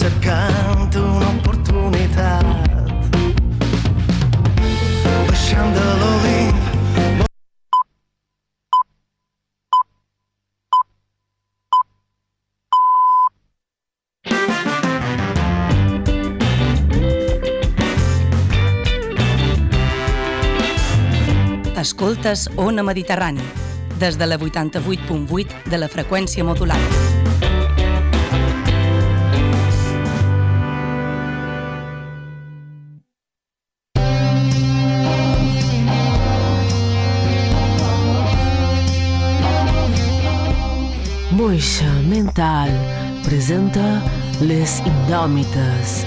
cercant una oportunitat. Baixant de l'Olimp Escoltes Ona Mediterrani, des de la 88.8 de la freqüència modulada. Moixa Mental presenta Les Indòmites.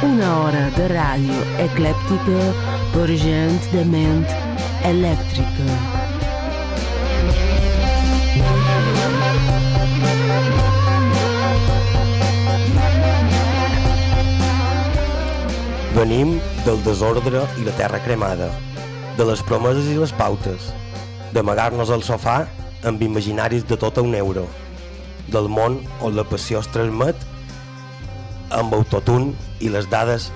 Una hora de ràdio eclèptica per gent de ment elèctrica. Venim del desordre i la terra cremada, de les promeses i les pautes, d'amagar-nos al sofà amb imaginaris de tota un euro, del món on la passió es transmet amb autotune i les dades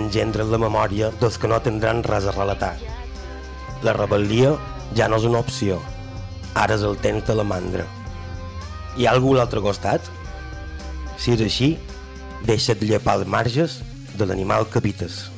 engendren la memòria dels que no tindran res a relatar. La rebel·lia ja no és una opció, ara és el temps de la mandra. Hi ha algú a l'altre costat? Si és així, deixa't llepar els marges de l'animal que habites.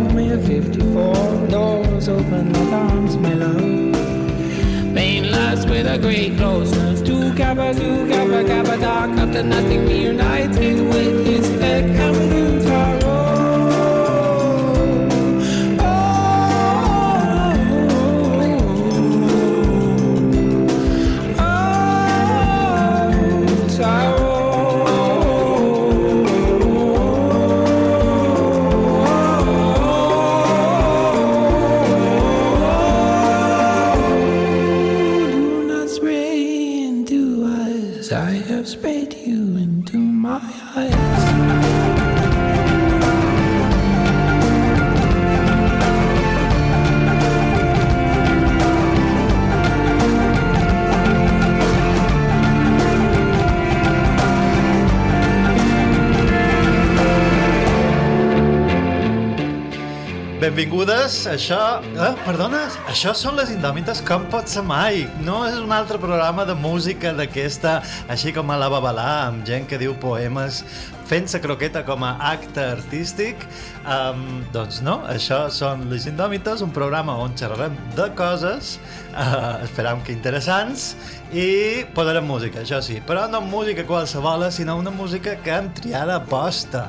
me a 54. Doors open like arms, my love. Main lights with a great closeness. Two kappa, two kappa, kappa, dark. After nothing reunites, it with his deck. Coming in tarot. Benvingudes, això... Eh, perdona, això són les indòmites com pot ser mai. No és un altre programa de música d'aquesta, així com a la babalà, amb gent que diu poemes fent la croqueta com a acte artístic. Um, doncs no, això són Les Indòmites, un programa on xerrarem de coses, uh, esperam que interessants, i posarem música, això sí, però no música qualsevol, sinó una música que hem triat a posta.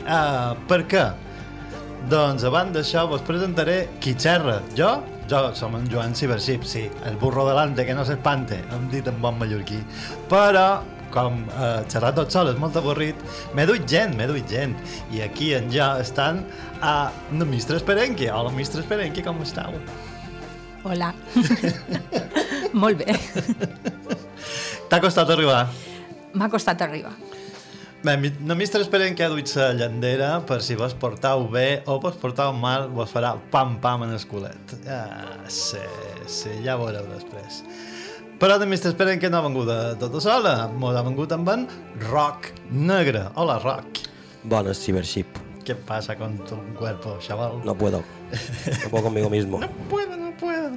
Uh, per què? Doncs abans d'això vos presentaré qui xerra. Jo, jo som en Joan Ciberxip, sí, el burro delante, que no s'espante, hem dit en bon mallorquí. Però, com eh, xerrar tot sol és molt avorrit, m'he duit gent, m'he duit gent. I aquí en jo estan a no, Mistre Esperenque. Hola, Mistre Esperenque, com esteu? Hola. Molt bé. T'ha costat arribar? M'ha costat arribar. Bé, mi- no Mistre Esperenque ha duit la llandera per si vos portau bé o vos portau mal, vos farà pam-pam en el culet. Ah, sí, sí, ja ho veureu després. Però de Mistre Esperenque no ha vengut de tota sola, mos ha vengut amb en Rock Negre. Hola, Rock. Bones, Cibership. ¿Qué pasa con tu cuerpo, chaval? No puedo. No puedo conmigo mismo. No puedo, no puedo.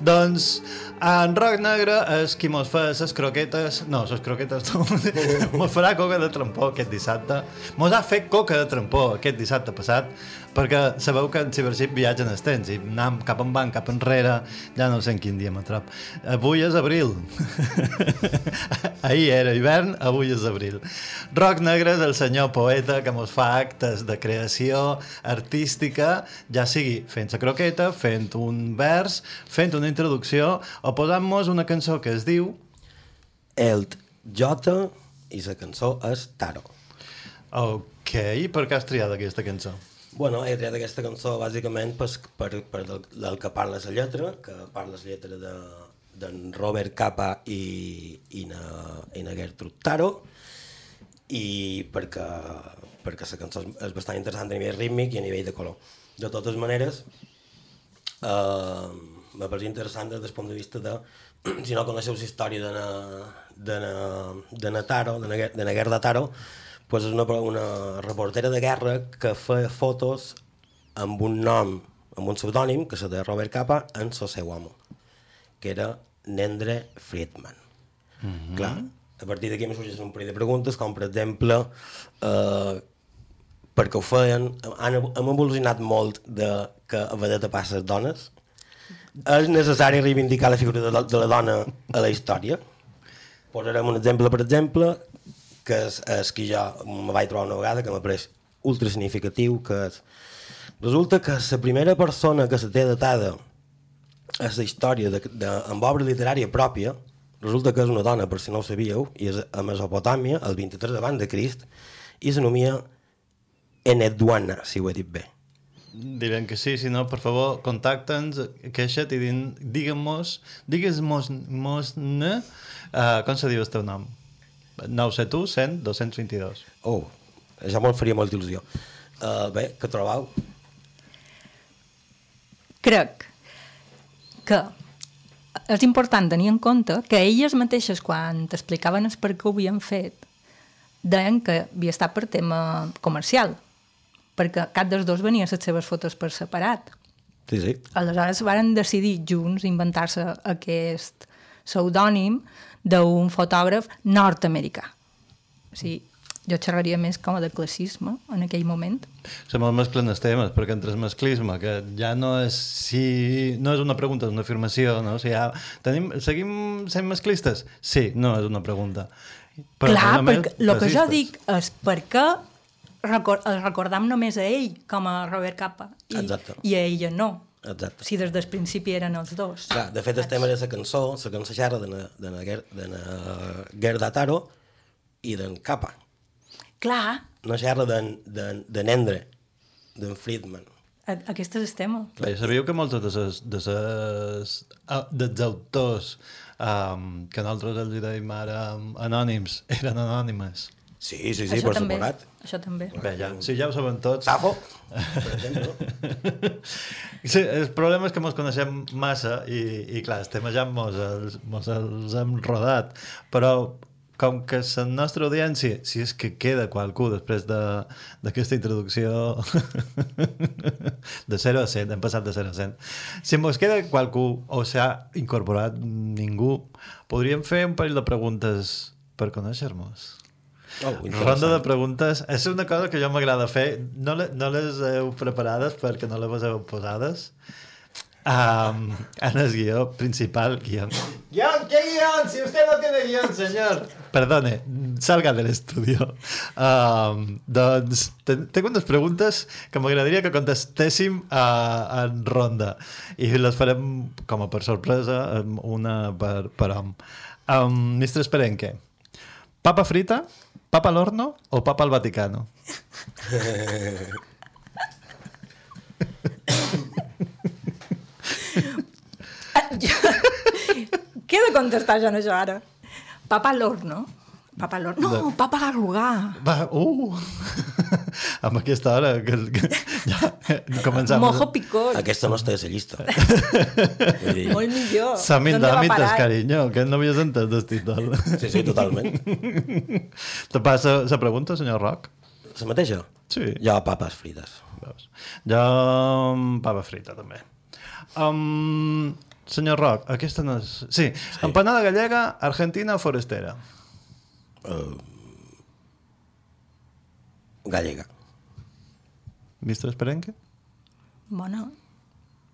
Doncs en Roc Negre és qui mos fa les croquetes... No, les croquetes no. mos farà coca de trampó aquest dissabte. Mos ha fet coca de trampó aquest dissabte passat perquè sabeu que en Cibership viatja en el temps i anam cap en cap enrere, ja no sé en quin dia m'atrap. Avui és abril. Ahir era hivern, avui és abril. Roc Negre és el senyor poeta que mos fa actes de creació artística, ja sigui fent la croqueta, fent un vers, fent una introducció o posant-nos una cançó que es diu El J i la cançó és Taro. Ok, per què has triat aquesta cançó? Bueno, he triat aquesta cançó bàsicament per, per, per del, del que parla la lletra, que parla la lletra de d'en Robert Capa i, i, na, i na Gertrude Taro, i perquè, perquè la cançó és bastant interessant a nivell rítmic i a nivell de color. De totes maneres, eh, me pareix interessant des del punt de vista de, si no coneixeu la història de na, de na, de na Taro, de na, de na Gerda Taro, pues és una, una reportera de guerra que feia fotos amb un nom, amb un pseudònim, que se de Robert Capa, en el seu amo, que era Nendre Friedman. Mm -hmm. Clar, a partir d'aquí me sorgeixen un parell de preguntes, com per exemple, eh, per què ho feien, han, hem evolucionat molt de que a vedeta passa dones, és necessari reivindicar la figura de, de la dona a la història. Posarem un exemple, per exemple, que és, és que jo me vaig trobar una vegada que m'ha pareix ultra significatiu, que és... Resulta que la primera persona que se té datada a la història de, de, amb obra literària pròpia, resulta que és una dona, per si no ho sabíeu, i és a Mesopotàmia, el 23 abans de Crist, i s'anomia Enedwana, si ho he dit bé. Direm que sí, si no, per favor, contacta'ns, queixa't i digues-mos mos, ne, uh, com se diu el teu nom? No ho sé tu, 100, 222. Oh, això me'n faria molta il·lusió. Uh, bé, què trobau? Crec que és important tenir en compte que elles mateixes, quan t'explicaven per què ho havien fet, deien que havia estat per tema comercial, perquè cap dels dos venia les seves fotos per separat. Sí, sí. Aleshores varen decidir junts inventar-se aquest pseudònim d'un fotògraf nord-americà. O sigui, jo xerraria més com a de classisme en aquell moment. Se me'l mesclen els temes, perquè entre el masclisme, que ja no és, si, no és una pregunta, és una afirmació, no? O sigui, ja, tenim, seguim sent masclistes? Sí, no és una pregunta. Però Clar, perquè el que jo dic és per què recor el recordam només a ell com a Robert Capa i, Exacte. i a ella no. Exacte. Si des del principi eren els dos. Clar, de fet, el tema era la cançó, la cançó xerra de na, de na, de na Gerda Taro i d'en Capa. Clar, No xerra d'en de, de Nendre, d'en Friedman. a- aquest és el tema. Clar, ja sabíeu que molts de ses, de ses, ah, dels autors um, que nosaltres els hi dèiem ara um, anònims, eren anònimes. Sí, sí, sí, això per també. suposat. Això també. Bé, ja, si ja ho saben tots. Safo, per exemple. Sí, el problema és que mos coneixem massa i, i clar, els temes ja mos els, mos els hem rodat, però com que la nostra audiència, si és que queda qualcú després de- d'aquesta introducció de 0 a 100, hem passat de 0 a 100, si mos queda qualcú o s'ha incorporat ningú, podríem fer un parell de preguntes per conèixer-nos. Oh. Ronda de preguntes. És una cosa que jo m'agrada fer. No, le, no les heu preparades perquè no les heu posades. Um, en el guió principal, guión. ¡Guión! ¿Qué guión? Si usted no tiene guión, señor. Perdone, salga del estudio. Um, doncs, tengo unes preguntes que m'agradaria que contestéssim uh, en ronda. I les farem, com a per sorpresa, una per, per hom. Um, Mr. Esperenque, papa frita, papa al horno o papa al Vaticano? Què he de contestar jo en això ara? Papa a l'horno. Papa a l'horno. No, papa a l'arrugar. Va, uh! amb aquesta hora que, que ja començam... Mojo picot. Aquesta no està a la llista. Vull dir, Molt millor. Indòmites, parar? carinyo, que no havies entès el títol. sí, sí, totalment. Te passa la pregunta, senyor Roc? La mateixa? Sí. Jo, papes frites. Veus? Jo, mm, pava frita, també. Um, senyor Roc, aquesta no és... Sí, sí. empanada gallega, argentina o forestera? Gallega. Mister Esperenque? Bueno,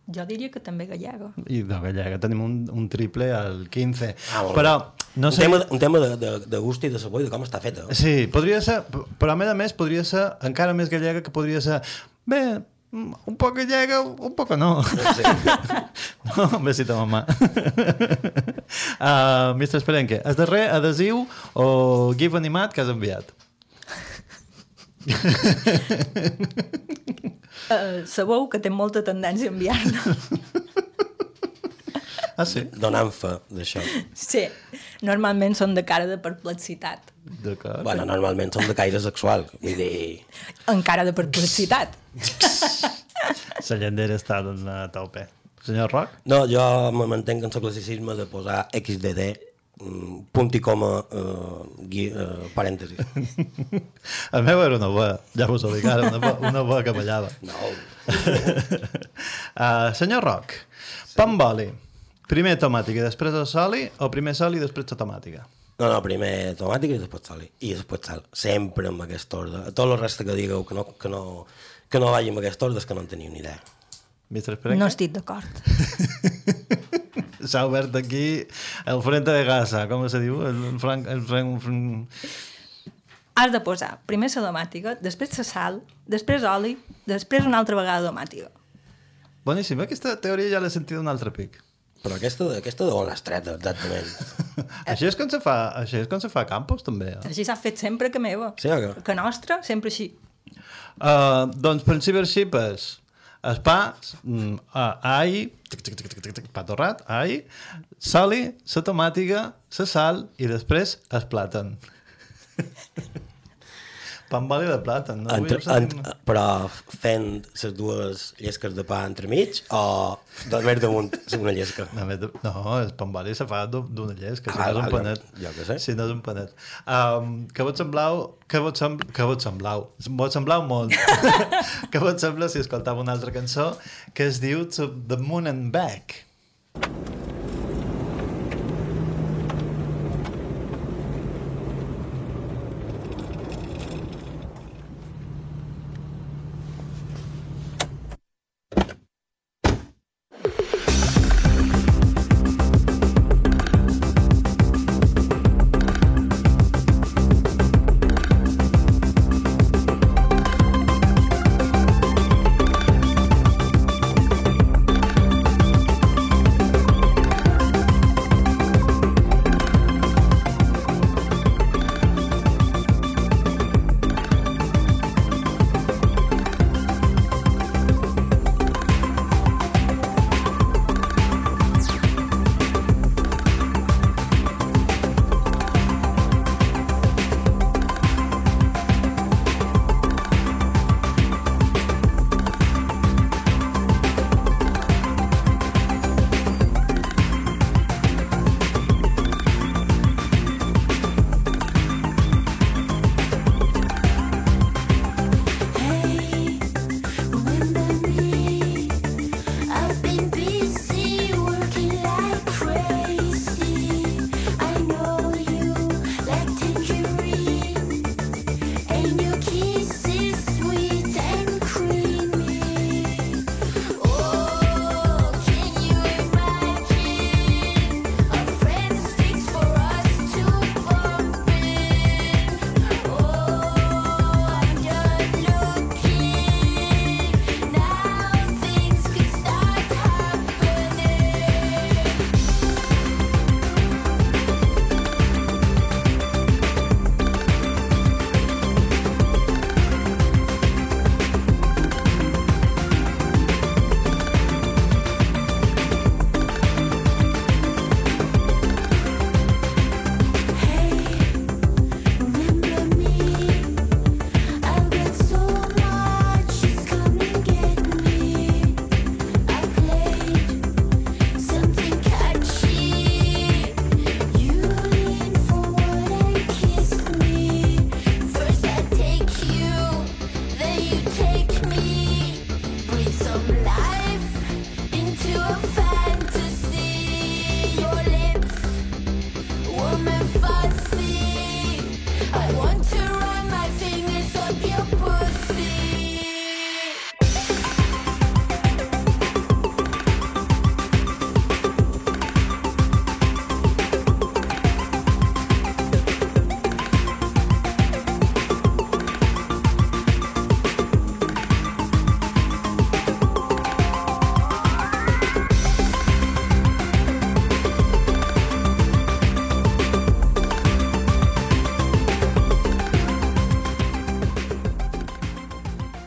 jo diria que també gallega. I de gallega tenim un, un triple al 15. Ah. Però, no un, sé... tema, un tema de, de, de gust i de sabor i de com està feta. Sí, podria ser, però a més a més podria ser encara més gallega que podria ser bé, un poc gallega, un poc no. Sí. no un besito, mamà. uh, Mr. Esperenque, el darrer adhesiu o gif animat que has enviat? Uh, sabeu que té molta tendència a enviar-ne. Ah, sí? Donant fe d'això. sí, normalment són de cara de perplexitat. D'acord. Bueno, normalment són de caire sexual. Vull dir... Encara de perplexitat. La llandera està en la tope. Senyor Roc? No, jo me mantenc en el classicisme de posar XDD, mm, punt i coma, eh, gui, eh, parèntesis. El meu era una boa, ja vos ho dic ara, una boa, una boa que ballava. No. uh, senyor Roc, pa amb oli, primer tomàtica i després el soli o primer soli i després la tomàtica? No, no, primer tomàtica i després sal. I després sal. Sempre amb aquest ordre. A tot el reste que digueu que no, que no, que no vagi amb aquest ordre és que no en teniu ni idea. Mr. Esperenque? No estic d'acord. S'ha obert aquí el frente de Gaza, com se diu? El, el franc... El franc, franc... Has de posar primer la domàtica, després la sal, després oli, després una altra vegada domàtica. Boníssim, aquesta teoria ja l'he sentit un altre pic. Però aquesta, aquesta de on l'has tret, exactament? Així és com se fa, així és com se fa a Campos, també. Eh? Així s'ha fet sempre que meva. Sí, o què? Que nostra, sempre així. Uh, doncs principi arxipes, el pa, mm, uh, all, tic, tic, tic, tic, tic, tic, pa torrat, all, soli, la tomàtica, la sal i després el plàtan. pa amb oli de plàtan, no? Entre, ent, però fent les dues llesques de pa entremig o de més damunt una llesca? No, no, el pa amb oli se fa d'u- d'una llesca, si Ah, no és un panet. jo què sé. Si no és un panet. Um, que vos semblau... Que vos, sem, que vos semblau? Vos semblau molt. que vos sembla si escoltava una altra cançó que es diu To the Moon and Back.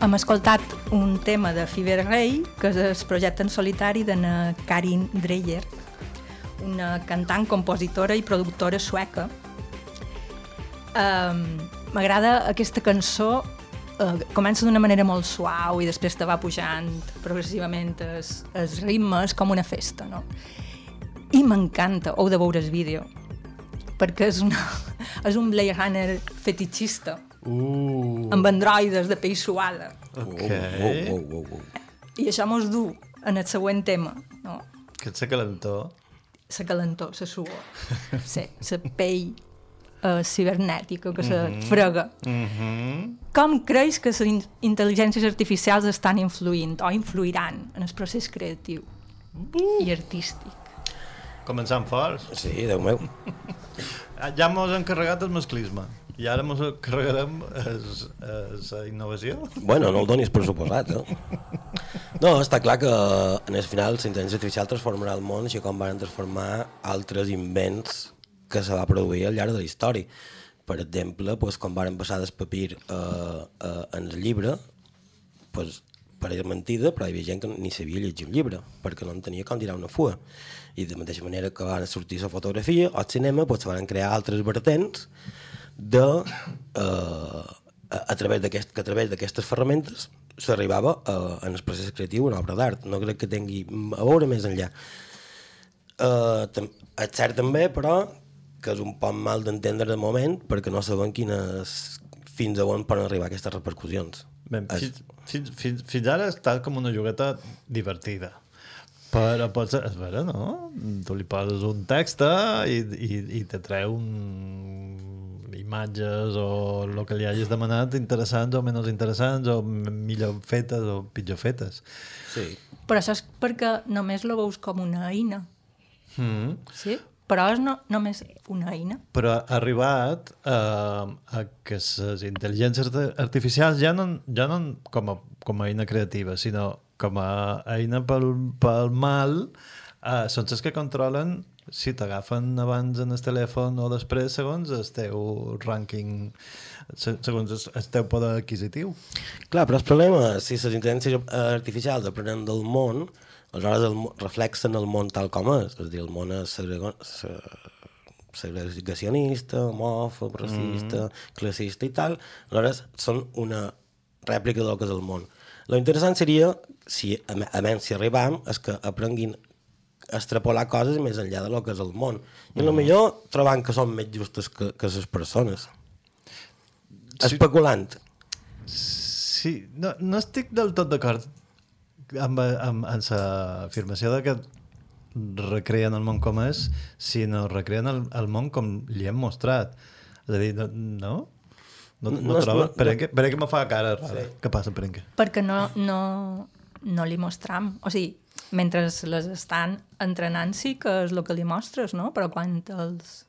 Hem escoltat un tema de Fever Ray, que és el projecte en solitari de Karin Dreyer, una cantant, compositora i productora sueca. Um, M'agrada aquesta cançó, uh, comença d'una manera molt suau i després te va pujant progressivament els, els ritmes com una festa, no? I m'encanta, heu de veure el vídeo, perquè és, una, és un Blade Runner fetichista, Uh, amb androides de pell suada. ok. Oh, oh, oh, oh, oh. I això mos du en el següent tema, no? Que calentor. La calentor, la suor, sí, la pell eh, cibernètica que se frega. Mm -hmm. Com creus que les in intel·ligències artificials estan influint o influiran en el procés creatiu i artístic? Començant forts. Sí, Déu meu. Ja mos hem carregat el masclisme. I ara mos carregarem la innovació. Bueno, no el donis per suposat, eh? No, està clar que en el final la intel·ligència artificial transformarà el món així com van transformar altres invents que se va produir al llarg de la història. Per exemple, pues, quan van passar del papir eh, eh, en el llibre, pues, pareix mentida, però hi havia gent que ni sabia llegir un llibre, perquè no en tenia com tirar una fua. I de mateixa manera que van sortir la fotografia o el cinema, se van crear altres vertents de, eh, a, través d'aquest, que a través d'aquestes ferramentes s'arribava eh, en el procés creatiu una obra d'art. No crec que tingui a veure més enllà. Eh, tam, és cert també, però, que és un poc mal d'entendre de moment perquè no sabem quines, fins a on poden arribar aquestes repercussions. Ben, Es- fins, fins, fins, fins ara està com una jugueta divertida. Però pot ser, és vera, no? Tu li poses un text i, i, i te treu un, imatges o el que li hagis demanat interessants o menys interessants o millor fetes o pitjor fetes. Sí. Però això és perquè només lo veus com una eina, Mm. sí? Però és no, només una eina. Però ha arribat eh, a que les intel·ligències arti- artificials ja no, ja no com, a, com a eina creativa, sinó com a eina pel, pel mal, eh, són les que controlen si t'agafen abans en el telèfon o després segons el teu rànquing, se- segons el, teu poder adquisitiu. Clar, però el problema és si les intel·ligències artificials aprenen del món, aleshores el, reflexen el món tal com és. És a dir, el món és segregacionista, homòfob, racista, mm. classista i tal. Aleshores, són una rèplica del que és el món. Lo interessant seria, si, a me- a menys si arribam, és que aprenguin extrapolar coses més enllà de lo que és el món. I mm. millor trobant que són més justes que, que les persones. Sí. Especulant. Sí, no, no estic del tot d'acord amb, amb, amb l'afirmació de que recreen el món com és, sinó recreen el, el món com li hem mostrat. És a dir, no? No, no, no, No no troba? no- Perenque, Perenque me fa cara rara. Sí. Què passa, Perenque? Perquè no, no, no li mostram. O sigui, mentre les estan entrenant sí que és el que li mostres, no? Però quan els,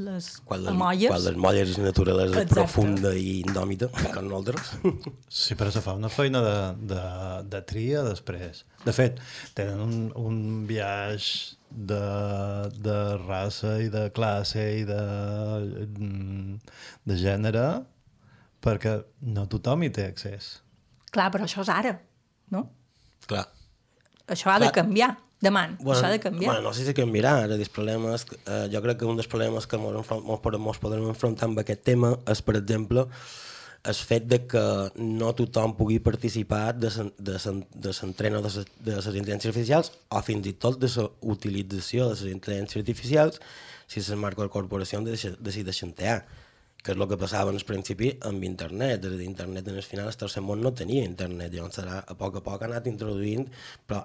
les Quan les, amolles... quan les molles és naturalesa Exacte. profunda i indòmita, com nosaltres. Sí, però se fa una feina de, de, de tria després. De fet, tenen un, un viatge de, de raça i de classe i de, de gènere perquè no tothom hi té accés. Clar, però això és ara, no? Clar. Això ha de Clar. canviar, demant. Bueno, això ha de canviar. Bueno, no sé si canviarà. Ara, els problemes, eh, jo crec que un dels problemes que ens podrem enfrontar amb aquest tema és, per exemple, el fet de que no tothom pugui participar de de de l'entreno de, de les intel·ligències artificials o fins i tot de la utilització de les intel·ligències artificials si les macrocorporacions deix- decideixen tear que és el que passava en el principi amb internet, és a dir, internet en el final el tercer món no tenia internet, llavors serà, a poc a poc ha anat introduint, però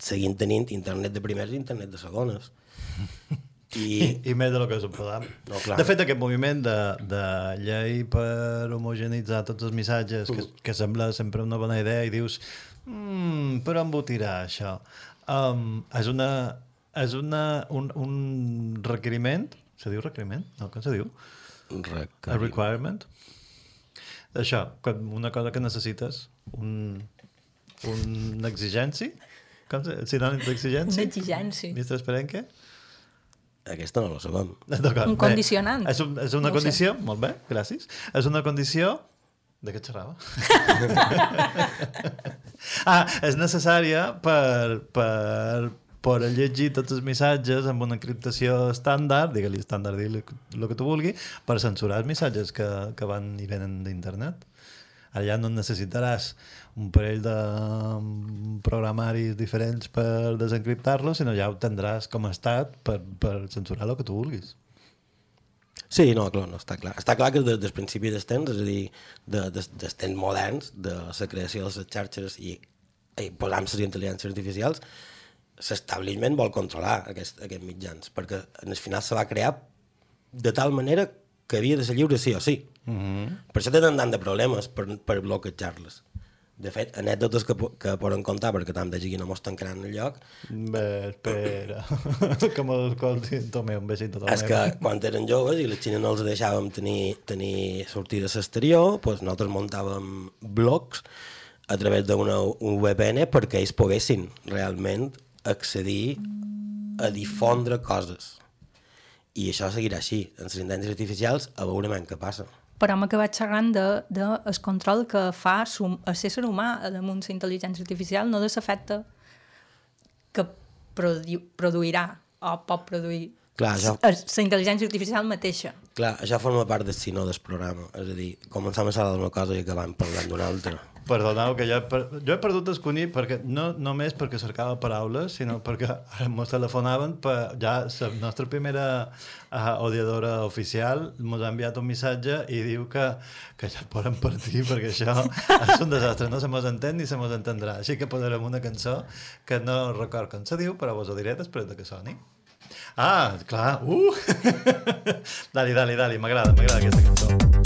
seguint tenint internet de primeres i internet de segones. I, I més de lo que suposam. No, clar. de fet, aquest moviment de, de llei per homogenitzar tots els missatges, que, que sembla sempre una bona idea, i dius, mm, per on votirà això? Um, és una, és una, un, un requeriment, se diu requeriment? No, com se diu? A requirement? Això, una cosa que necessites, un, una exigència? Com se, sinònim d'exigència? Una exigència. Mistre Esperenque? Aquesta no la sabem. Un Bé, condicionant. És, un, és una No ho sé. condició, molt bé, gràcies. És una condició De què xerrava? ah, és necessària per, per poder llegir tots els missatges amb una encriptació estàndard, digue-li estàndard, digue el que tu vulgui, per censurar els missatges que, que van i venen d'internet. Ja no necessitaràs un parell de mm, programaris diferents per desencriptar-los, sinó ja ho tindràs com a estat per, per censurar el que tu vulguis. Sí, no, clar, no, està clar. Està clar que des del principi dels temps, és a dir, de, de, dels temps moderns, de la creació de les xarxes i, i posant les intel·ligències artificials, l'establishment vol controlar aquest, aquests mitjans, perquè en el final se va crear de tal manera que havia de ser lliure sí o sí. Mm -hmm. Per això tenen tant de problemes per, per bloquejar-les. De fet, anècdotes que, que poden contar, perquè tant de no mos tancaran el lloc, Bé, espera. que m'escolti, Tomé, un besit a Tomé. és que quan eren joves i la Xina no els deixàvem tenir, tenir sortides a l'exterior, doncs nosaltres muntàvem blogs a través d'una un VPN perquè ells poguessin realment accedir a difondre coses. I això seguirà així. En les intel·ligències artificials a veurem què passa. Però hem acabat xerrant de, de el control que fa sum, ser humà damunt la intel·ligència artificial, no de l'efecte que produ produirà o pot produir Clar, això- la intel·ligència artificial mateixa. Clar, això forma part del sinó del programa. És a dir, començam a parlar d'una cosa i acabam parlant d'una altra. Perdoneu, que jo he, per... jo he perdut el cuní perquè, no només perquè cercava paraules, sinó perquè mos telefonaven per... ja la nostra primera uh, odiadora oficial mos ha enviat un missatge i diu que, que ja poden partir perquè això és un desastre, no se mos entén ni se mos entendrà. Així que posarem una cançó que no record com se diu, però vos ho diré després de que soni. Ah, clar, uh! dali, dali, dali, m'agrada, m'agrada aquesta cançó.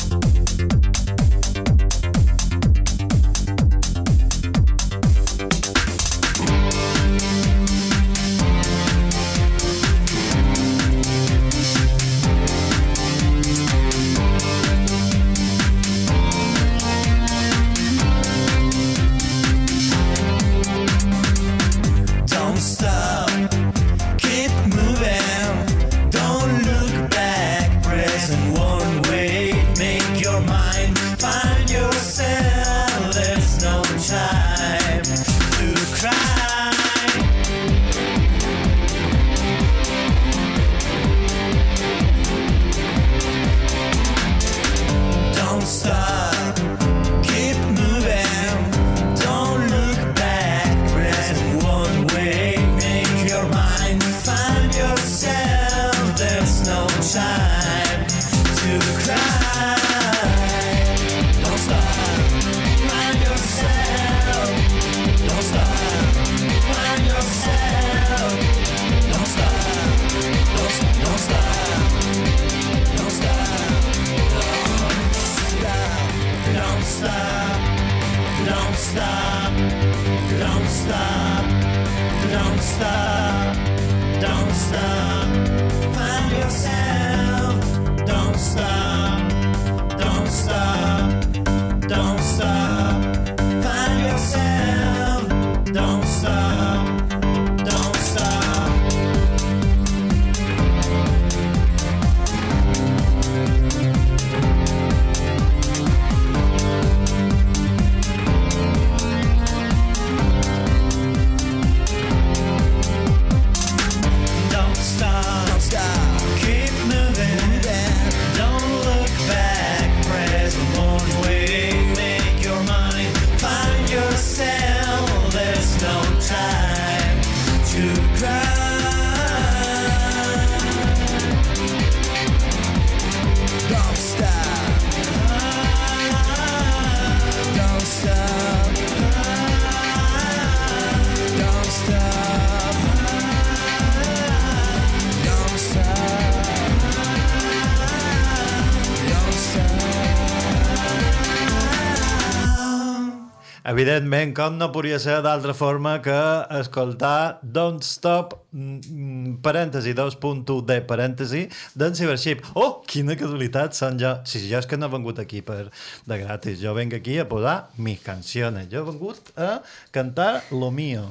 Evidentment, com no podria ser d'altra forma que escoltar Don't Stop, mm, mm, parèntesi, 2.1 de parèntesi, d'en Cybership. Oh, quina casualitat són jo. Si jo és que no he vengut aquí per de gratis, jo venc aquí a posar mis canciones. Jo he vengut a cantar lo mío.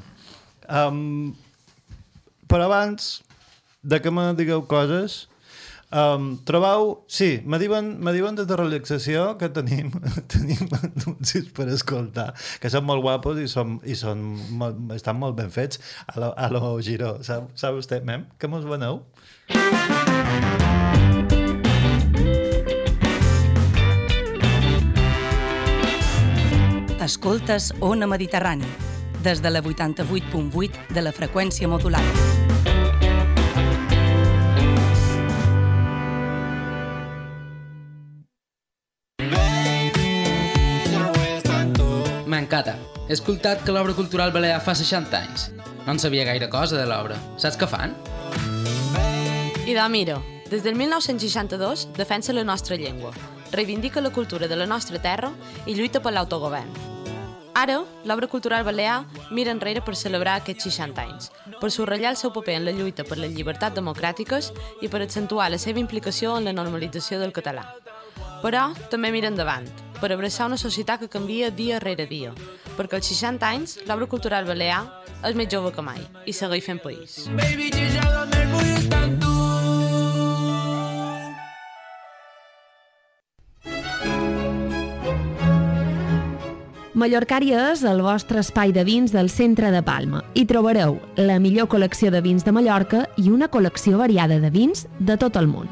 Um, però abans de que me digueu coses, Um, trobeu... Sí, me diuen, me diuen des de relaxació que tenim, tenim anuncis per escoltar, que són molt guapos i, són, i són molt, estan molt ben fets a lo, a lo Giró. Sap, sap vostè, mem, que mos veneu? Escoltes Ona Mediterrani, des de la 88.8 de la freqüència modulada. He escoltat que l'obra cultural balear fa 60 anys. No en sabia gaire cosa de l'obra. Saps què fan? I de mira, des del 1962 defensa la nostra llengua, reivindica la cultura de la nostra terra i lluita per l'autogovern. Ara, l'obra cultural balear mira enrere per celebrar aquests 60 anys, per subratllar el seu paper en la lluita per les llibertats democràtiques i per accentuar la seva implicació en la normalització del català. Però també mira endavant, per abraçar una societat que canvia dia rere dia, perquè als 60 anys l'obra cultural balear és més jove que mai i segueix fent país. Mallorcària és el vostre espai de vins del centre de Palma. Hi trobareu la millor col·lecció de vins de Mallorca i una col·lecció variada de vins de tot el món.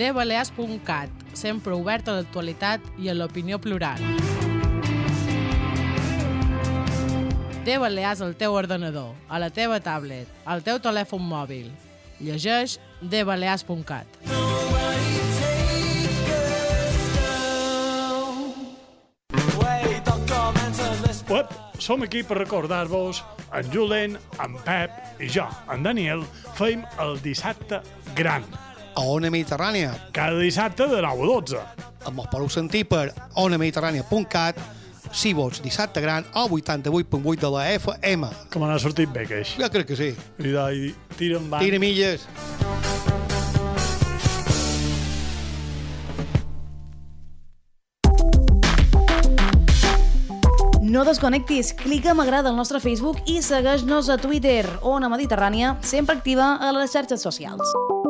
dbalears.cat, sempre obert a l'actualitat i a l'opinió plural. De Balears al teu ordenador, a la teva tablet, al teu telèfon mòbil. Llegeix dbalears.cat. Uep, som aquí per recordar-vos, en Julen, en Pep i jo, en Daniel, feim el dissabte gran. A Ona Mediterrània. Cada dissabte de 9 a 12. Ens podeu sentir per onamediterrània.cat si vols dissabte gran o 88.8 de la FM. Que me n'ha sortit bé, queix. Jo crec que sí. I, i tira endavant. Tira milles. No desconnectis, clica m'agrada al nostre Facebook i segueix-nos a Twitter, Ona Mediterrània, sempre activa a les xarxes socials.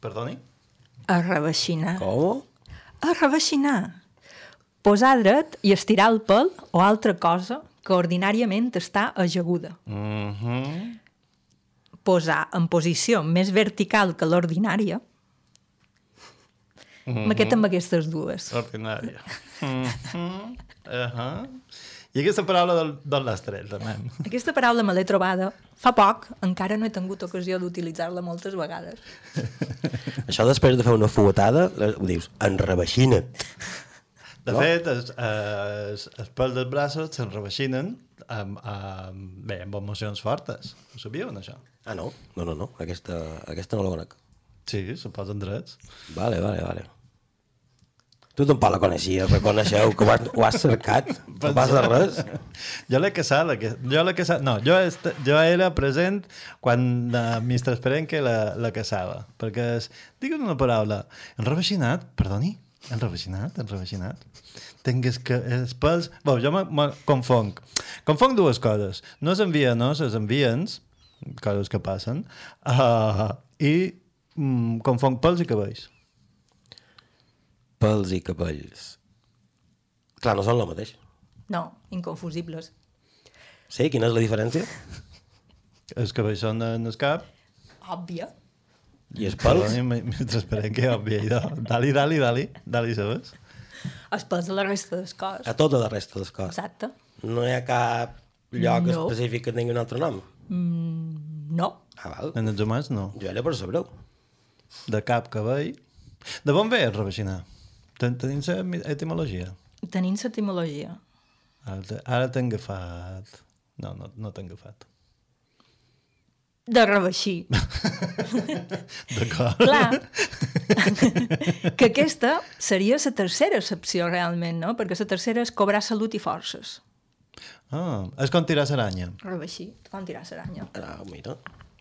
Perdoni? Arrebaxinar. Com? Arrebaxinar. Posar dret i estirar el pèl o altra cosa que ordinàriament està ajaguda. Mm -hmm. Posar en posició més vertical que l'ordinària. Mhm. Me quedo amb aquestes dues. Ordinària. Mm -hmm. uh -huh. I aquesta paraula d'on d'on l'has tret, també? Aquesta paraula me l'he trobada fa poc, encara no he tingut ocasió d'utilitzar-la moltes vegades. Això després de fer una fuetada, ho dius, enrebaixina't. De No? fet, els, els, els pèls dels braços se'n rebaixinen amb, amb, bé, amb emocions fortes. Ho sabíeu, això? Ah, no? No, no, no. Aquesta, aquesta no la conec. Sí, se posen drets. Vale, vale, vale. Tu tampoc la coneixies, reconeixeu que ho has, ho has cercat. No passa res. Jo l'he casat, la que, jo l'he casat, no, jo, est, jo era present quan uh, Mr. Esperenque la, la casava, perquè és, digue'm una paraula, enrebaixinat, perdoni, enrebaixinat, enrebaixinat, tingues que els pèls... Bé, jo me, me confonc. Confonc dues coses. No és envia, no, és enviens, coses que passen. Uh, I mm, confonc pèls i cabells. Pels i cabells. Clar, no són el mateix. No, inconfusibles. Sí? Quina és la diferència? Els cabells són en el cap. Òbvia. I els pèls? Mentre esperem que òbvia. Dali, dali, dali. Dali, sabes? Els pels de la resta del cos. A tota la resta del cos. Exacte. No hi ha cap lloc No. específic que tingui un altre nom? Mm, no. Ah, val. En els humans, no. Jo era per saber-ho. De cap, cabell... De on ve el rebaixinà? Ten tenim la mi- etimologia. Tenim l'etimologia. Ara Ara t'he agafat... No, no, no t'he agafat. De rebaixir. D'acord. Clar. que aquesta seria la tercera accepció realment, no? Perquè la tercera és cobrar salut i forces. Ah, és com tirar l'aranya. Rebaixir, com tirar l'aranya. Ah, mira.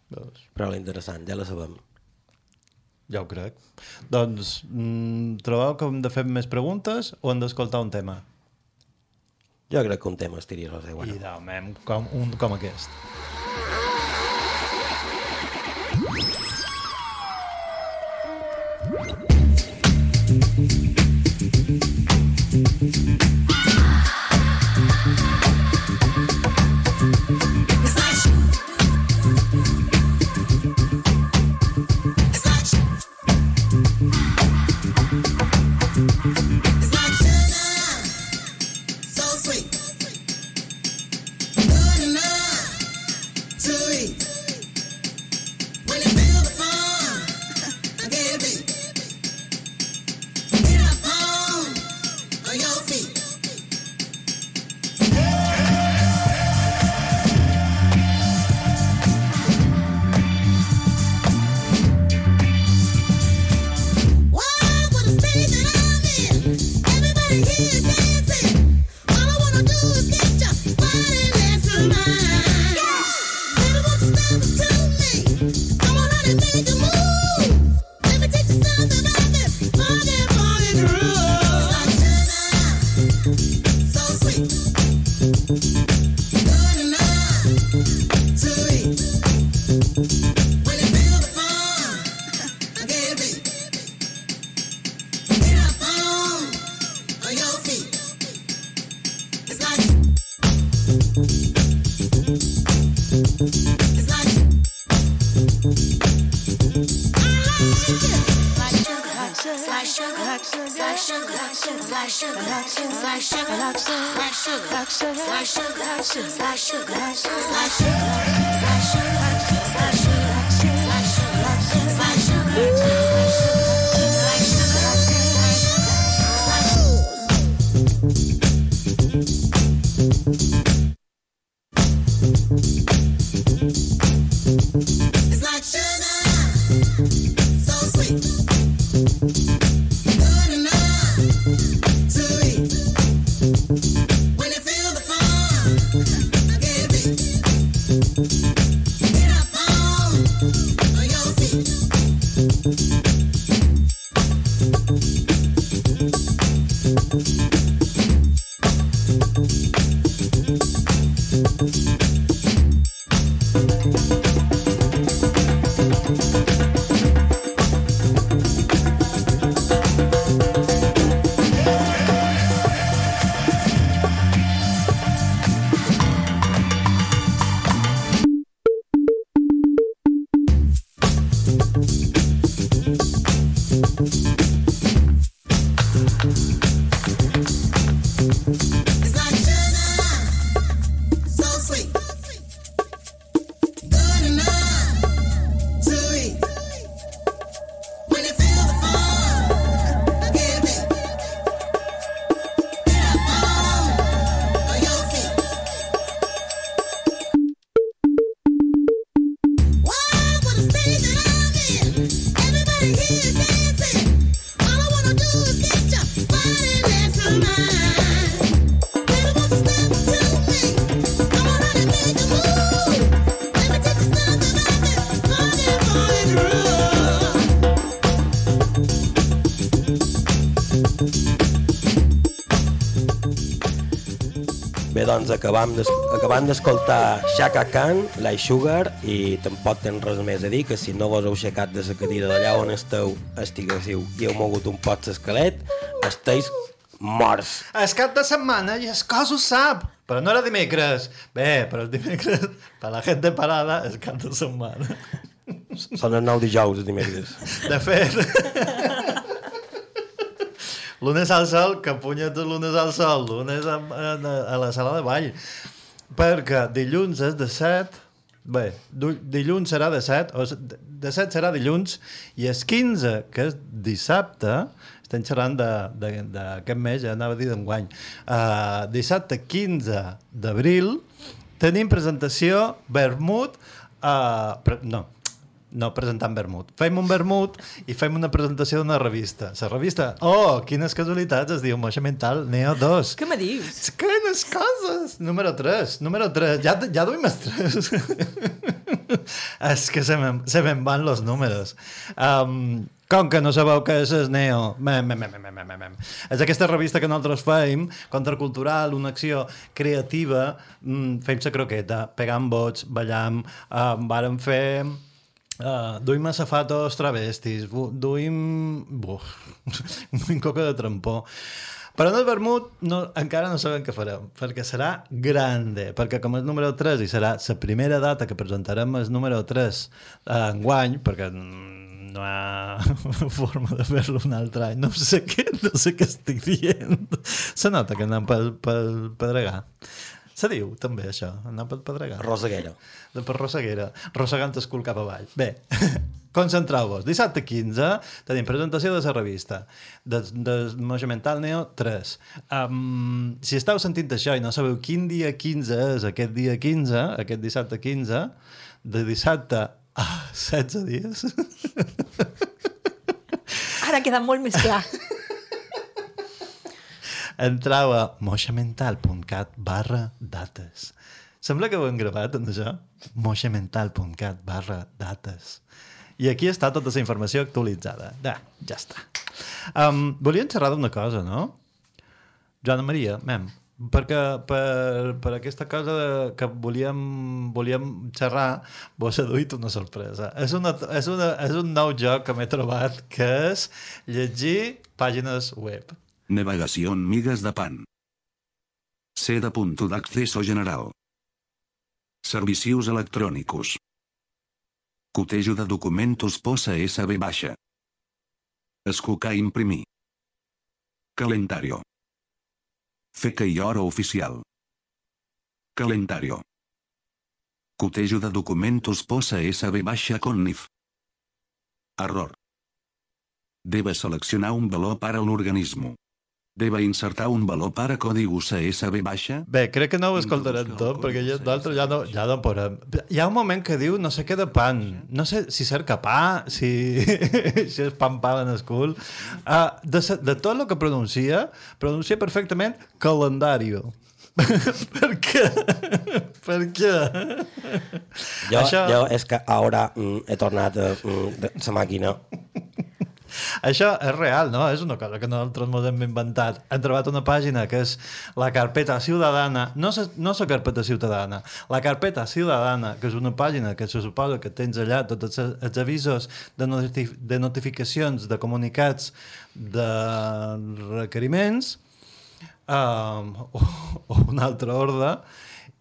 Veus? Però l'interessant, ja la sabem. Ja ho crec. Doncs, mm, trobeu que hem de fer més preguntes o hem d'escoltar un tema? Jo crec que un tema estiria res igual. I demem com, un com aquest. sugar, sugar, sugar, sugar, sugar. Doncs acabam d'es- acabam d'escoltar Shaka Khan, Light Sugar i tampoc tens res més a dir que si no vos heu aixecat de la cadira d'allà on esteu estiguéssiu i heu mogut un pot l'esquelet, esteu morts. És cap de setmana i es cos ho sap. Però no era dimecres. Bé, però el dimecres, per la gent de parada, és cap de setmana. Són els nou dijous, els dimecres. De fet, lunes al sol, que punyetes lunes al sol, lunes a, a, a la sala de ball. Perquè dilluns és de 7, bé, dilluns serà de 7, o de 7 serà dilluns, i és 15, que és dissabte, estem xerrant d'aquest mes, ja anava a dir d'enguany, uh, dissabte 15 d'abril, tenim presentació Vermut, uh, pre no, no presentant vermut. Fem un vermut i fem una presentació d'una revista. La revista, oh, quines casualitats, es diu Moixa Mental Neo 2. Què me dius? Quines coses! Número 3, número 3. Ja, ja duim els 3. és que se me'n se me'n van los números. Um, com que no sabeu què és el Neo? Mem, mem, mem, mem, mem, mem. És aquesta revista que nosaltres fem, contracultural, una acció creativa, mm, fem la croqueta, pegam vots, ballam, um, vàrem fer Uh, duim safatos travestis, duim... Buf, duim coca de trampó. Però en el vermut no, encara no sabem què farem, perquè serà grande, perquè com és número 3 i serà la primera data que presentarem el número 3 uh, enguany, perquè mm, no hi ha forma de fer-lo un altre any, no sé què, no sé què estic dient. Se nota que anem pel, pel pedregar. Se diu també això, anar pel pedregar. Roseguera. De per Roseguera, rossegant el cul cap avall. Bé, concentreu-vos. Dissabte 15 tenim presentació de la revista de, de Moja Mental Neo 3. Um, si esteu sentint això i no sabeu quin dia 15 és aquest dia 15, aquest dissabte 15, de dissabte a 16 dies, Ara queda molt més clar. entrau a moixamental.cat barra dates. Sembla que ho hem gravat, en això? moixamental.cat barra dates. I aquí està tota la informació actualitzada. Ja, ja està. Um, volíem xerrar d'una cosa, no? Joana Maria, mem, perquè per, per aquesta cosa que volíem, volíem xerrar, vos he duit una sorpresa. És, una, és, una, és un nou joc que m'he trobat, que és llegir pàgines web. Navegación migas de pan. De punto d'acceso general. Servicios electrònicos. Cotejo de documentos posa SB baixa. Escucar imprimir. Calendario. Feca i hora oficial. Calendario. Cotejo de documentos posa SB baixa con NIF. Error. Debe seleccionar un valor para l'organisme. Debe insertar un valor para código CSB baixa. Bé, crec que no ho escoltarem tot, perquè ja, d'altre ja no, ja no podem. Hi ha un moment que diu no sé què de pan. No sé si cerca pa, si, si és pan pa en el cul. Uh, de, se- de tot el que pronuncia, pronuncia perfectament calendario. per què? per què? Jo, Això... jo és que ara mm, he tornat a mm, de- la màquina. Això és real, no? És una cosa que nosaltres ens hem inventat. Hem trobat una pàgina que és la carpeta ciutadana, no la no carpeta ciutadana, la carpeta ciutadana, que és una pàgina que se suposa que tens allà tots els, avisos de, notif de notificacions, de comunicats, de requeriments, um, o, o un altre ordre,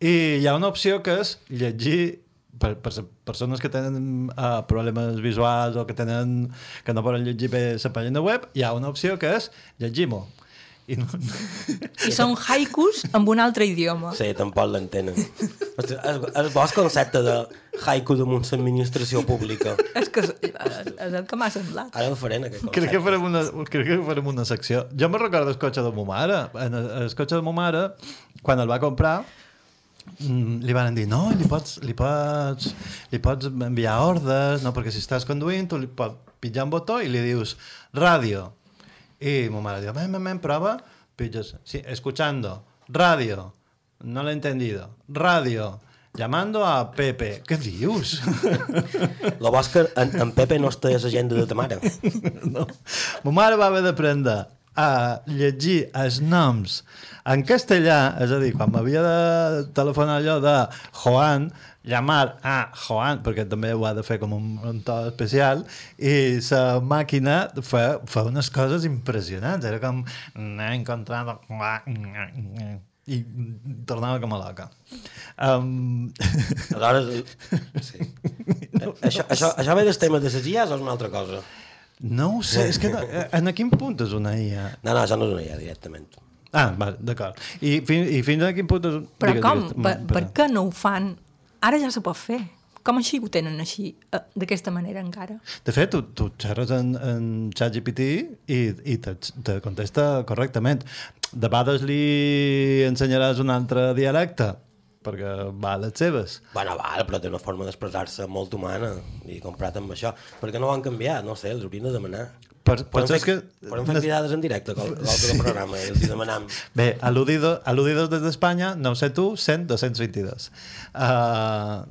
i hi ha una opció que és llegir per, per persones que tenen uh, problemes visuals o que tenen que no poden llegir bé la pàgina web, hi ha una opció que és llegir-m'ho. I no... I són haikus amb un altre idioma. Sí, tampoc l'entenen. El, el vostre concepte de haiku damunt l'administració pública. És que és, és el que m'ha semblat. Ara el farem, aquest concepte. Crec que, farem una, crec que farem una secció. Jo me recordo el cotxe de ma mare. En el, el cotxe de ma mare, quan el va comprar, li van dir, no, li pots, li pots, li pots enviar ordres, no? perquè si estàs conduint, tu li pots pitjar un botó i li dius ràdio. I ma mare diu, ven, ven, ven, prova. Pillas, sí, escuchando, radio, no l'he entendido, radio, llamando a Pepe. Què dius? Lo és que en, en Pepe no està a l'agenda de ta mare. no. Ma mare va haver d'aprendre a llegir els noms en castellà, és a dir, quan m'havia de telefonar allò de Joan, llamar a Joan, perquè també ho ha de fer com un, un to especial, i la màquina fa, fa unes coses impressionants. Era com, n'he encontrat a Joan", i tornava com a loca. Um... Aleshores, sí. això, això, això ve dels temes de les IAs o és una altra cosa? No ho sé, és que no, en quin punt és una IA? No, no, això no és una IA directament. Ah, va, d'acord. I, fin, I fins a quin punt és... Però digues, com? digues. Per, per què no ho fan? Ara ja se pot fer. Com així ho tenen així, eh, d'aquesta manera encara? De fet, tu, tu xerres en, en ChatGPT i, i te, te contesta correctament. De vegades li ensenyaràs un altre dialecte, perquè va a les seves. Bueno, val, però té una forma d'expressar-se molt humana i comprat amb això. Per què no ho han canviat? No sé, els haurien de demanar. Per, Podem fer, que... podem fer cridades en directe qual- qualsevol del programa i els hi demanam. Bé, al·ludido, al·ludidos des d'Espanya, no sé tu, 100, 222. Uh,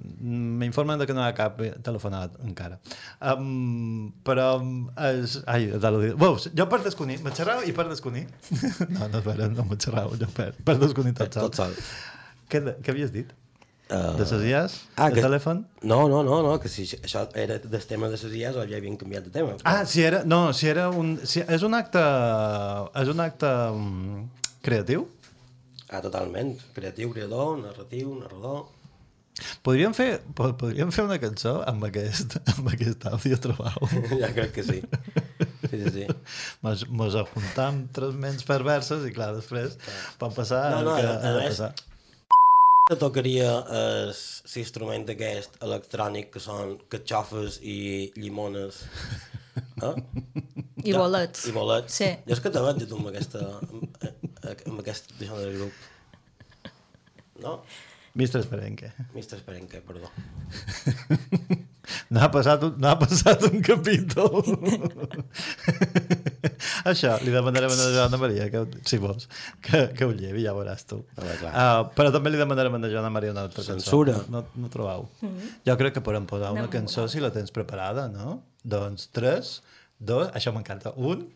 M'informen de que no hi ha cap telefonat encara. Um, però és... Ai, al·ludido. Veus, jo per desconir, me xerrau i per desconir. no, no, espera, no me xerrau, jo per, per desconir tot sol. Tot sol. Què, què havies dit? Uh, De ses IAs? ah, de que- telèfon? No, no, no, no, que si això era del tema de les IAs o ja havien canviat de tema. Ah, si era... No, si era un... Si, és un acte... És un acte um, creatiu? Ah, totalment. Creatiu, creador, narratiu, narrador... Podríem fer, po- podríem fer una cançó amb aquest, amb aquest àudio, trobau? Ja crec que sí. Sí, sí, sí. Mos, mos ajuntam tres ments perverses i clar, després pot passar No, no, que a- ha de a més- passar. Te tocaria l'instrument aquest electrònic que són catxofes i llimones. Eh? I Ja, bolets. I bolets. Sí. Jo és que te veig tu amb aquesta... amb, aquest d'això del grup. No? Mister Esperenque. Mister Esperenque, perdó. No ha passat un, no ha passat un capítol. Això, li demanarem a Joana Maria, que, si vols, que, que ho llevi, ja veuràs tu. Clar. Uh, però també li demanarem a Joana Maria una altra Censura. cançó. No, no trobau? Mm. Jo crec que podem posar una cançó si la tens preparada, no? Doncs tres, dos, això m'encanta. Un,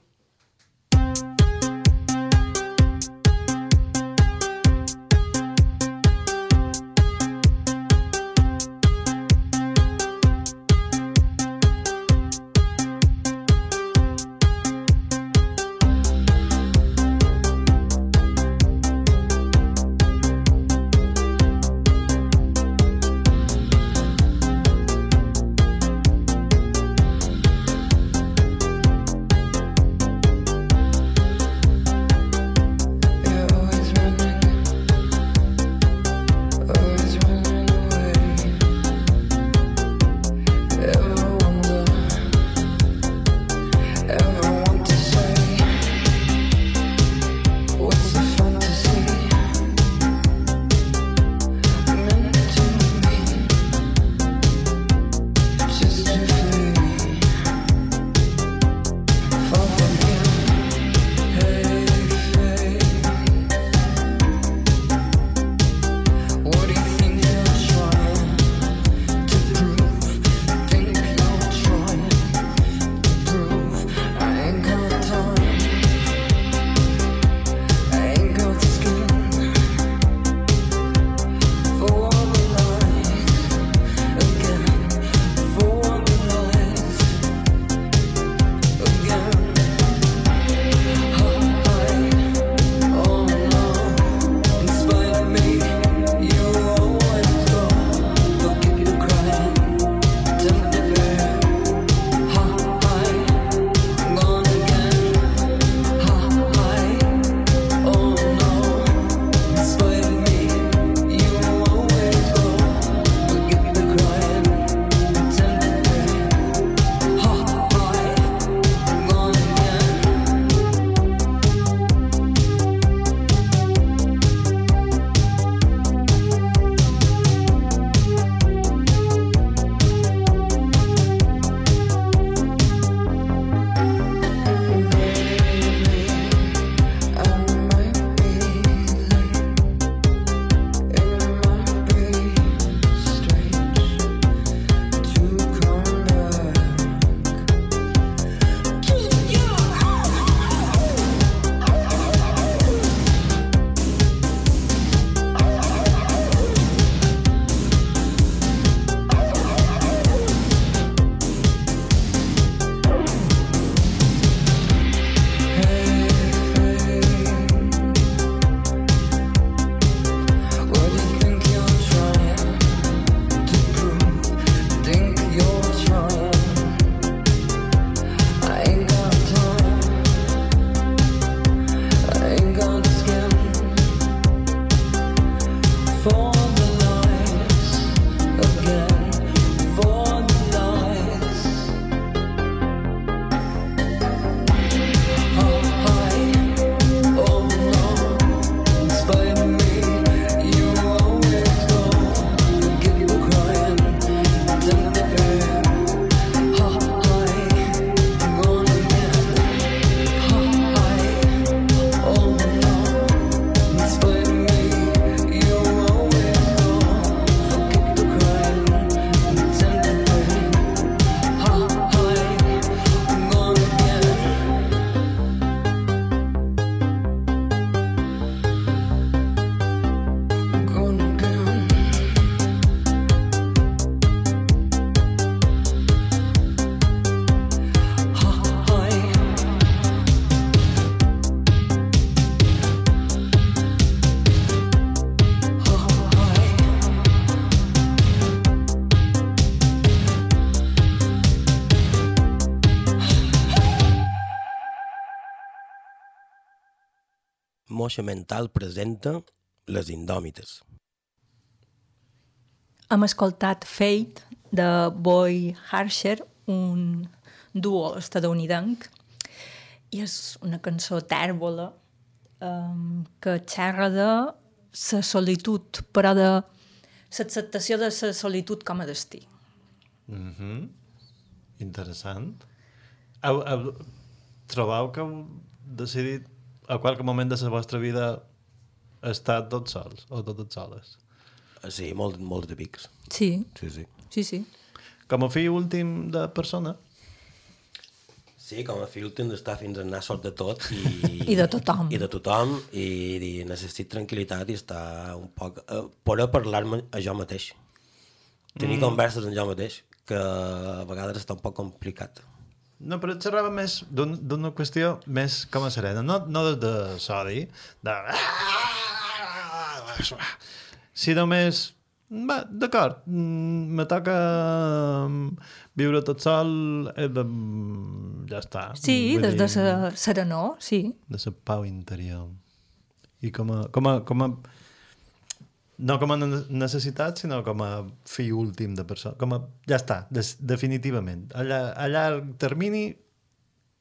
Moixa Mental presenta Les Indòmites. Hem escoltat Fate de Boy Harsher, un duo estadounidenc, i és una cançó tèrbola um, que xerra de la solitud, però de l'acceptació de la solitud com a destí. Mm -hmm. Interessant. Heu, heu, trobeu que heu decidit a qualque moment de la vostra vida estar tots sols o totes soles? Sí, molt, molts de pics. Sí. Sí, sí. Sí, sí. Com a fill últim de persona? Sí, com a fill tinc d'estar fins al nas sort de tot i... I de tothom. I de tothom, i dir, necessit tranquil·litat i estar un poc... Eh, poder parlar-me a jo mateix. Tenir mm. converses amb jo mateix, que a vegades està un poc complicat. No, però xerrava més d'un- d'una qüestió més com a serena, no, no des de sodi, de... sinó més... Va, d'acord, mm, me toca mm, viure tot sol, he de... ja està. Sí, Vull des de dir, la serenor, sí. de la pau interior. I com a, com a, com a no com a ne- necessitat, sinó com a fill últim de persona. Com a, ja està, des, definitivament. A, llar- a llarg termini...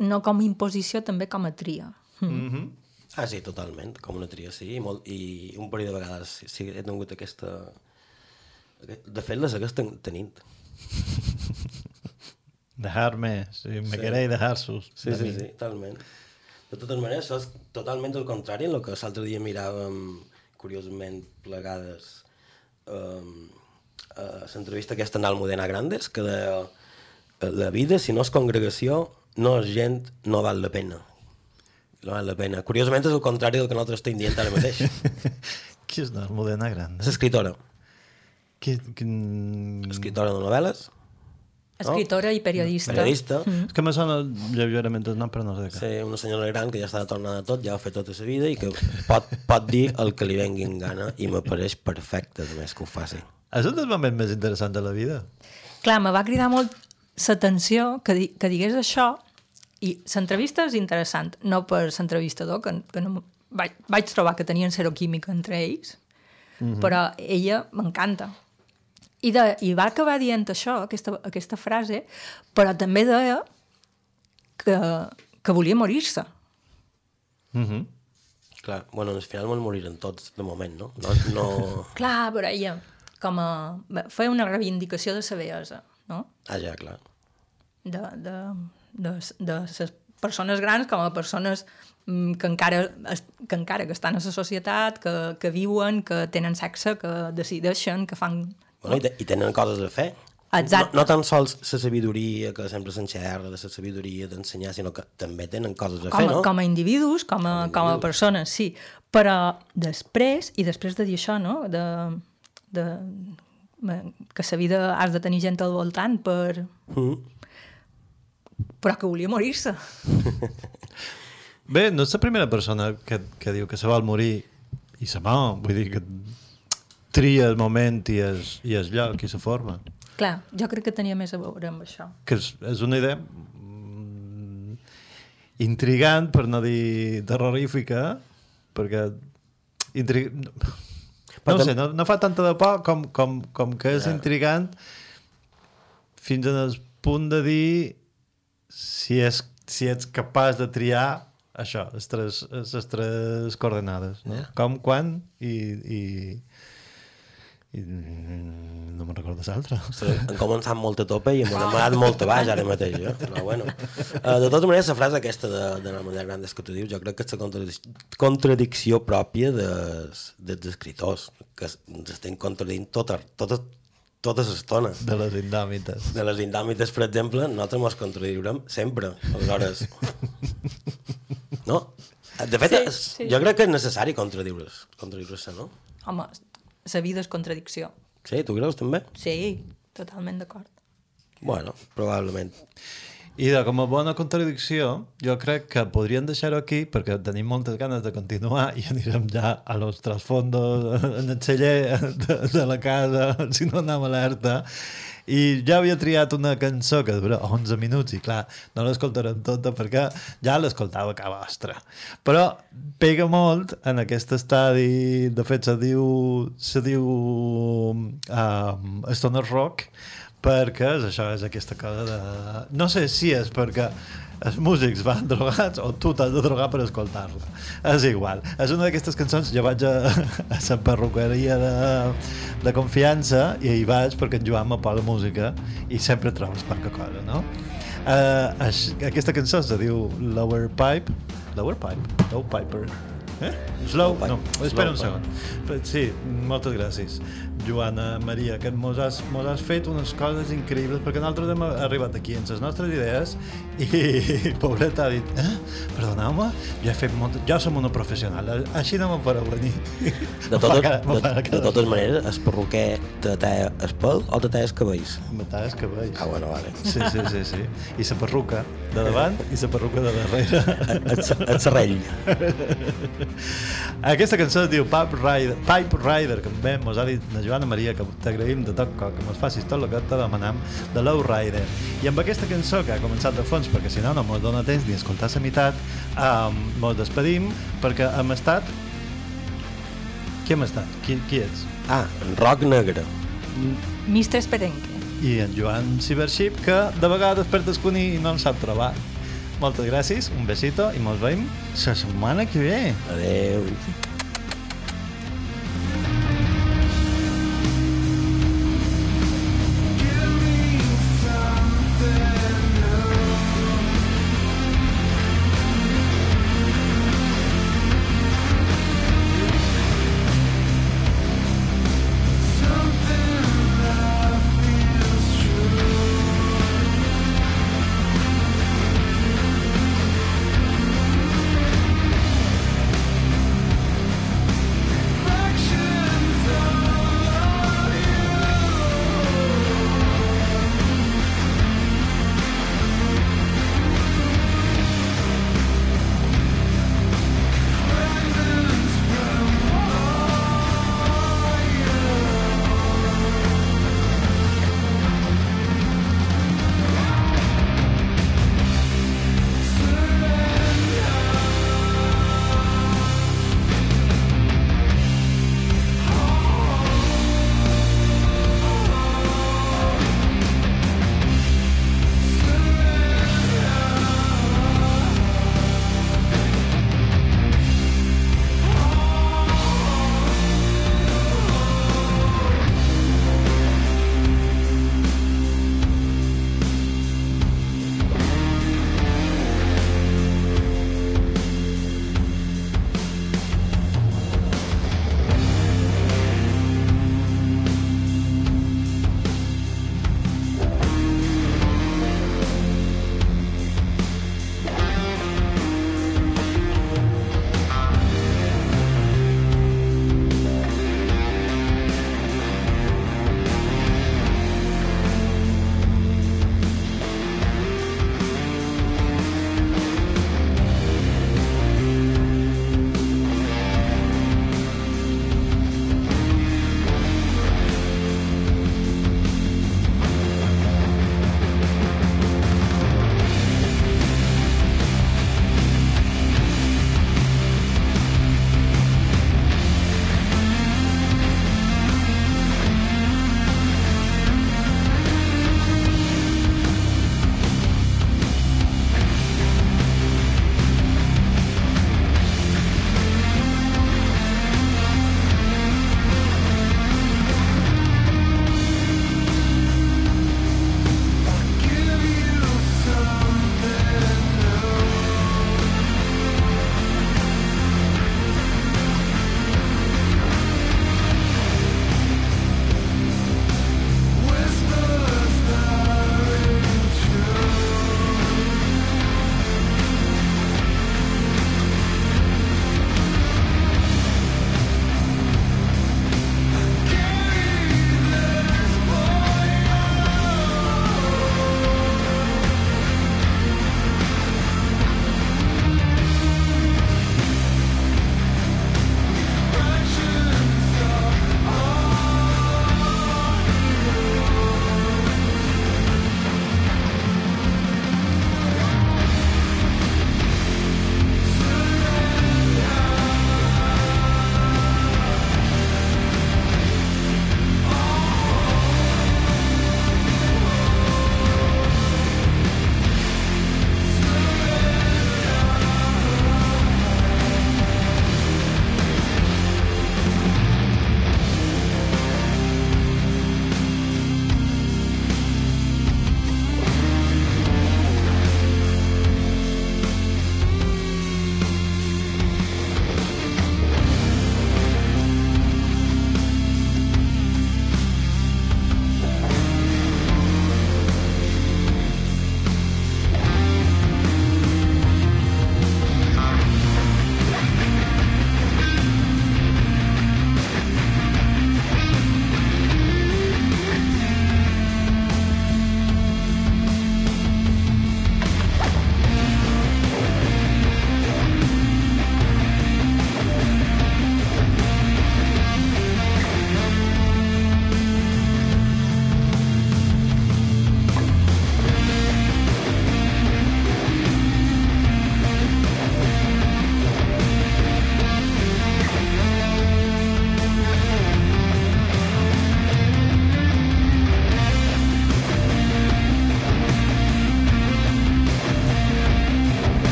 No com a imposició, també com a tria. Mm -hmm. Ah, sí, totalment, com una tria, sí, i, molt, i un parell de vegades sí, sí, he tingut aquesta... De fet, les hagués ten- tenint. Dejarme, si me Sí. queréis dejar sus. Sí, sí, sí, totalment. De totes maneres, això és totalment el contrari en el que l'altre dia miràvem, curiosament, plegades, um, a l'entrevista aquesta en Almudena Grandes, que deia la vida, si no és congregació, no és gent, no val la pena. No val la pena. Curiosament és el contrari del que nosaltres estem dient ara mateix. Qui és Almudena Grande? L'escriptora. Qui, quin... Escriptora de novel·les. Escritora i periodista. Periodista. Mm. És que me sona lleugerament el nom, però no sé de què. Sí, una senyora gran que ja està tornada a tot, ja ho ha fet tota la vida i que pot, pot dir el que li vengui en gana i m'apareix perfecte, a més, que ho faci. És un dels moments més interessants de la vida. Clar, me va cridar molt l'atenció que, di que digués això i l'entrevista és interessant, no per l'entrevistador, que, que no, vaig, vaig trobar que tenien seroquímica entre ells, Mhm. però ella m'encanta. I, de, I va acabar dient això, aquesta, aquesta frase, però també deia que, que volia morir-se. Mm -hmm. Clar, bueno, al final mos moriren tots, de moment, no? No, no... Clar, però ella com a, feia una reivindicació de la vellesa, no? Ah, ja, clar. de, de, de, de les persones grans com a persones mm, que encara, que encara que estan a la societat, que, que viuen, que tenen sexe, que decideixen, que fan... Bueno, i, te, i tenen coses a fer. Exacte. No, no tan sols la sabidoria, que sempre s'enxerra de la sabidoria d'ensenyar, sinó que també tenen coses a Com, fer, a, no? com a individus, com a, com a persones, sí. Però després, i després de dir això, no?, de, de, que la vida has de tenir gent al voltant per... Mm. Però que volia morir-se. Bé, no és la primera persona que, que diu que se vol morir i se mor. Vull dir que tria el moment i el, i el lloc i la forma. Clar, jo crec que tenia més a veure amb això. Que és, és una idea mm, intrigant, per no dir terrorífica, perquè intri... No ho sé, no, no fa tanta de por com, com, com que és intrigant fins al punt de dir si, és, si ets capaç de triar això, les tres, les tres coordenades. No? Ja. Com, quan i... i, i mm, no me'n recordo l'altre. Sí, han començat molt a tope i m'han amagat molt a baix ara mateix. Eh? Però bueno. Uh, de totes maneres, la frase aquesta de, de la manera grandes que tu dius, jo crec que és la contradic contradicció pròpia des, dels escriptors, que estem contradint tota, tota, tota l'estona. De les indòmites. De les indòmites, per exemple, nosaltres ens contradirem sempre. Aleshores... No? De fet, Sí, sí. jo crec que és necessari contradiure-se, contradiure no? Home, la vida és contradicció. Sí, tu creus també? Sí, totalment d'acord. Bueno, probablement. I de com a bona contradicció, jo crec que podríem deixar-ho aquí perquè tenim moltes ganes de continuar i anirem ja a los trasfondos, en el celler de, de la casa, si no anem alerta. I ja havia triat una cançó que dura 11 minuts i clar, no l'escoltarem tota perquè ja l'escoltava casa vostra. Però pega molt en aquest estadi, de fet se diu, se diu um, Stoner Rock, perquè és això, és aquesta cosa de... No sé si és perquè els músics van drogats o tu t'has de drogar per escoltar-la. És igual. És una d'aquestes cançons, jo vaig a, a la perruqueria de, de confiança i hi vaig perquè en Joan me posa música i sempre trobes qualque cosa, no? Uh, aquesta cançó se diu Lower Pipe Lower Pipe? Low Piper Eh? Slow? No, espera un segon. Sí, moltes gràcies. Joana Maria, que mos has, mos has fet unes coses increïbles, perquè nosaltres hem arribat aquí amb les nostres idees i pobreta ha dit, eh? perdoneu-me, jo he fet molt... Jo som una professional, així no me'n fareu venir. De, totes, em de, de, totes maneres, el perruquer te talla el pèl o te talla els cabells? Me talles cabells. Ah, bueno, vale. Sí, sí, sí, sí. I la perruca de davant i la perruca de darrere. El serrell. Aquesta cançó es diu Pipe Rider, Pipe Rider que bé mos ha dit la Joana Maria, que t'agraïm de tot cor, que mos facis tot el que te demanam, de Low Rider. I amb aquesta cançó que ha començat de fons, perquè si no no mos dona temps ni escoltar la meitat, um, mos despedim, perquè hem estat... Qui hem estat? Qui, qui ets? Ah, en Roc Negre. Mister Esperenque. I en Joan Cibership, que de vegades per desconir i no en sap trobar. Moltes gràcies, un besito i mos veiem la setmana que ve. Adeu.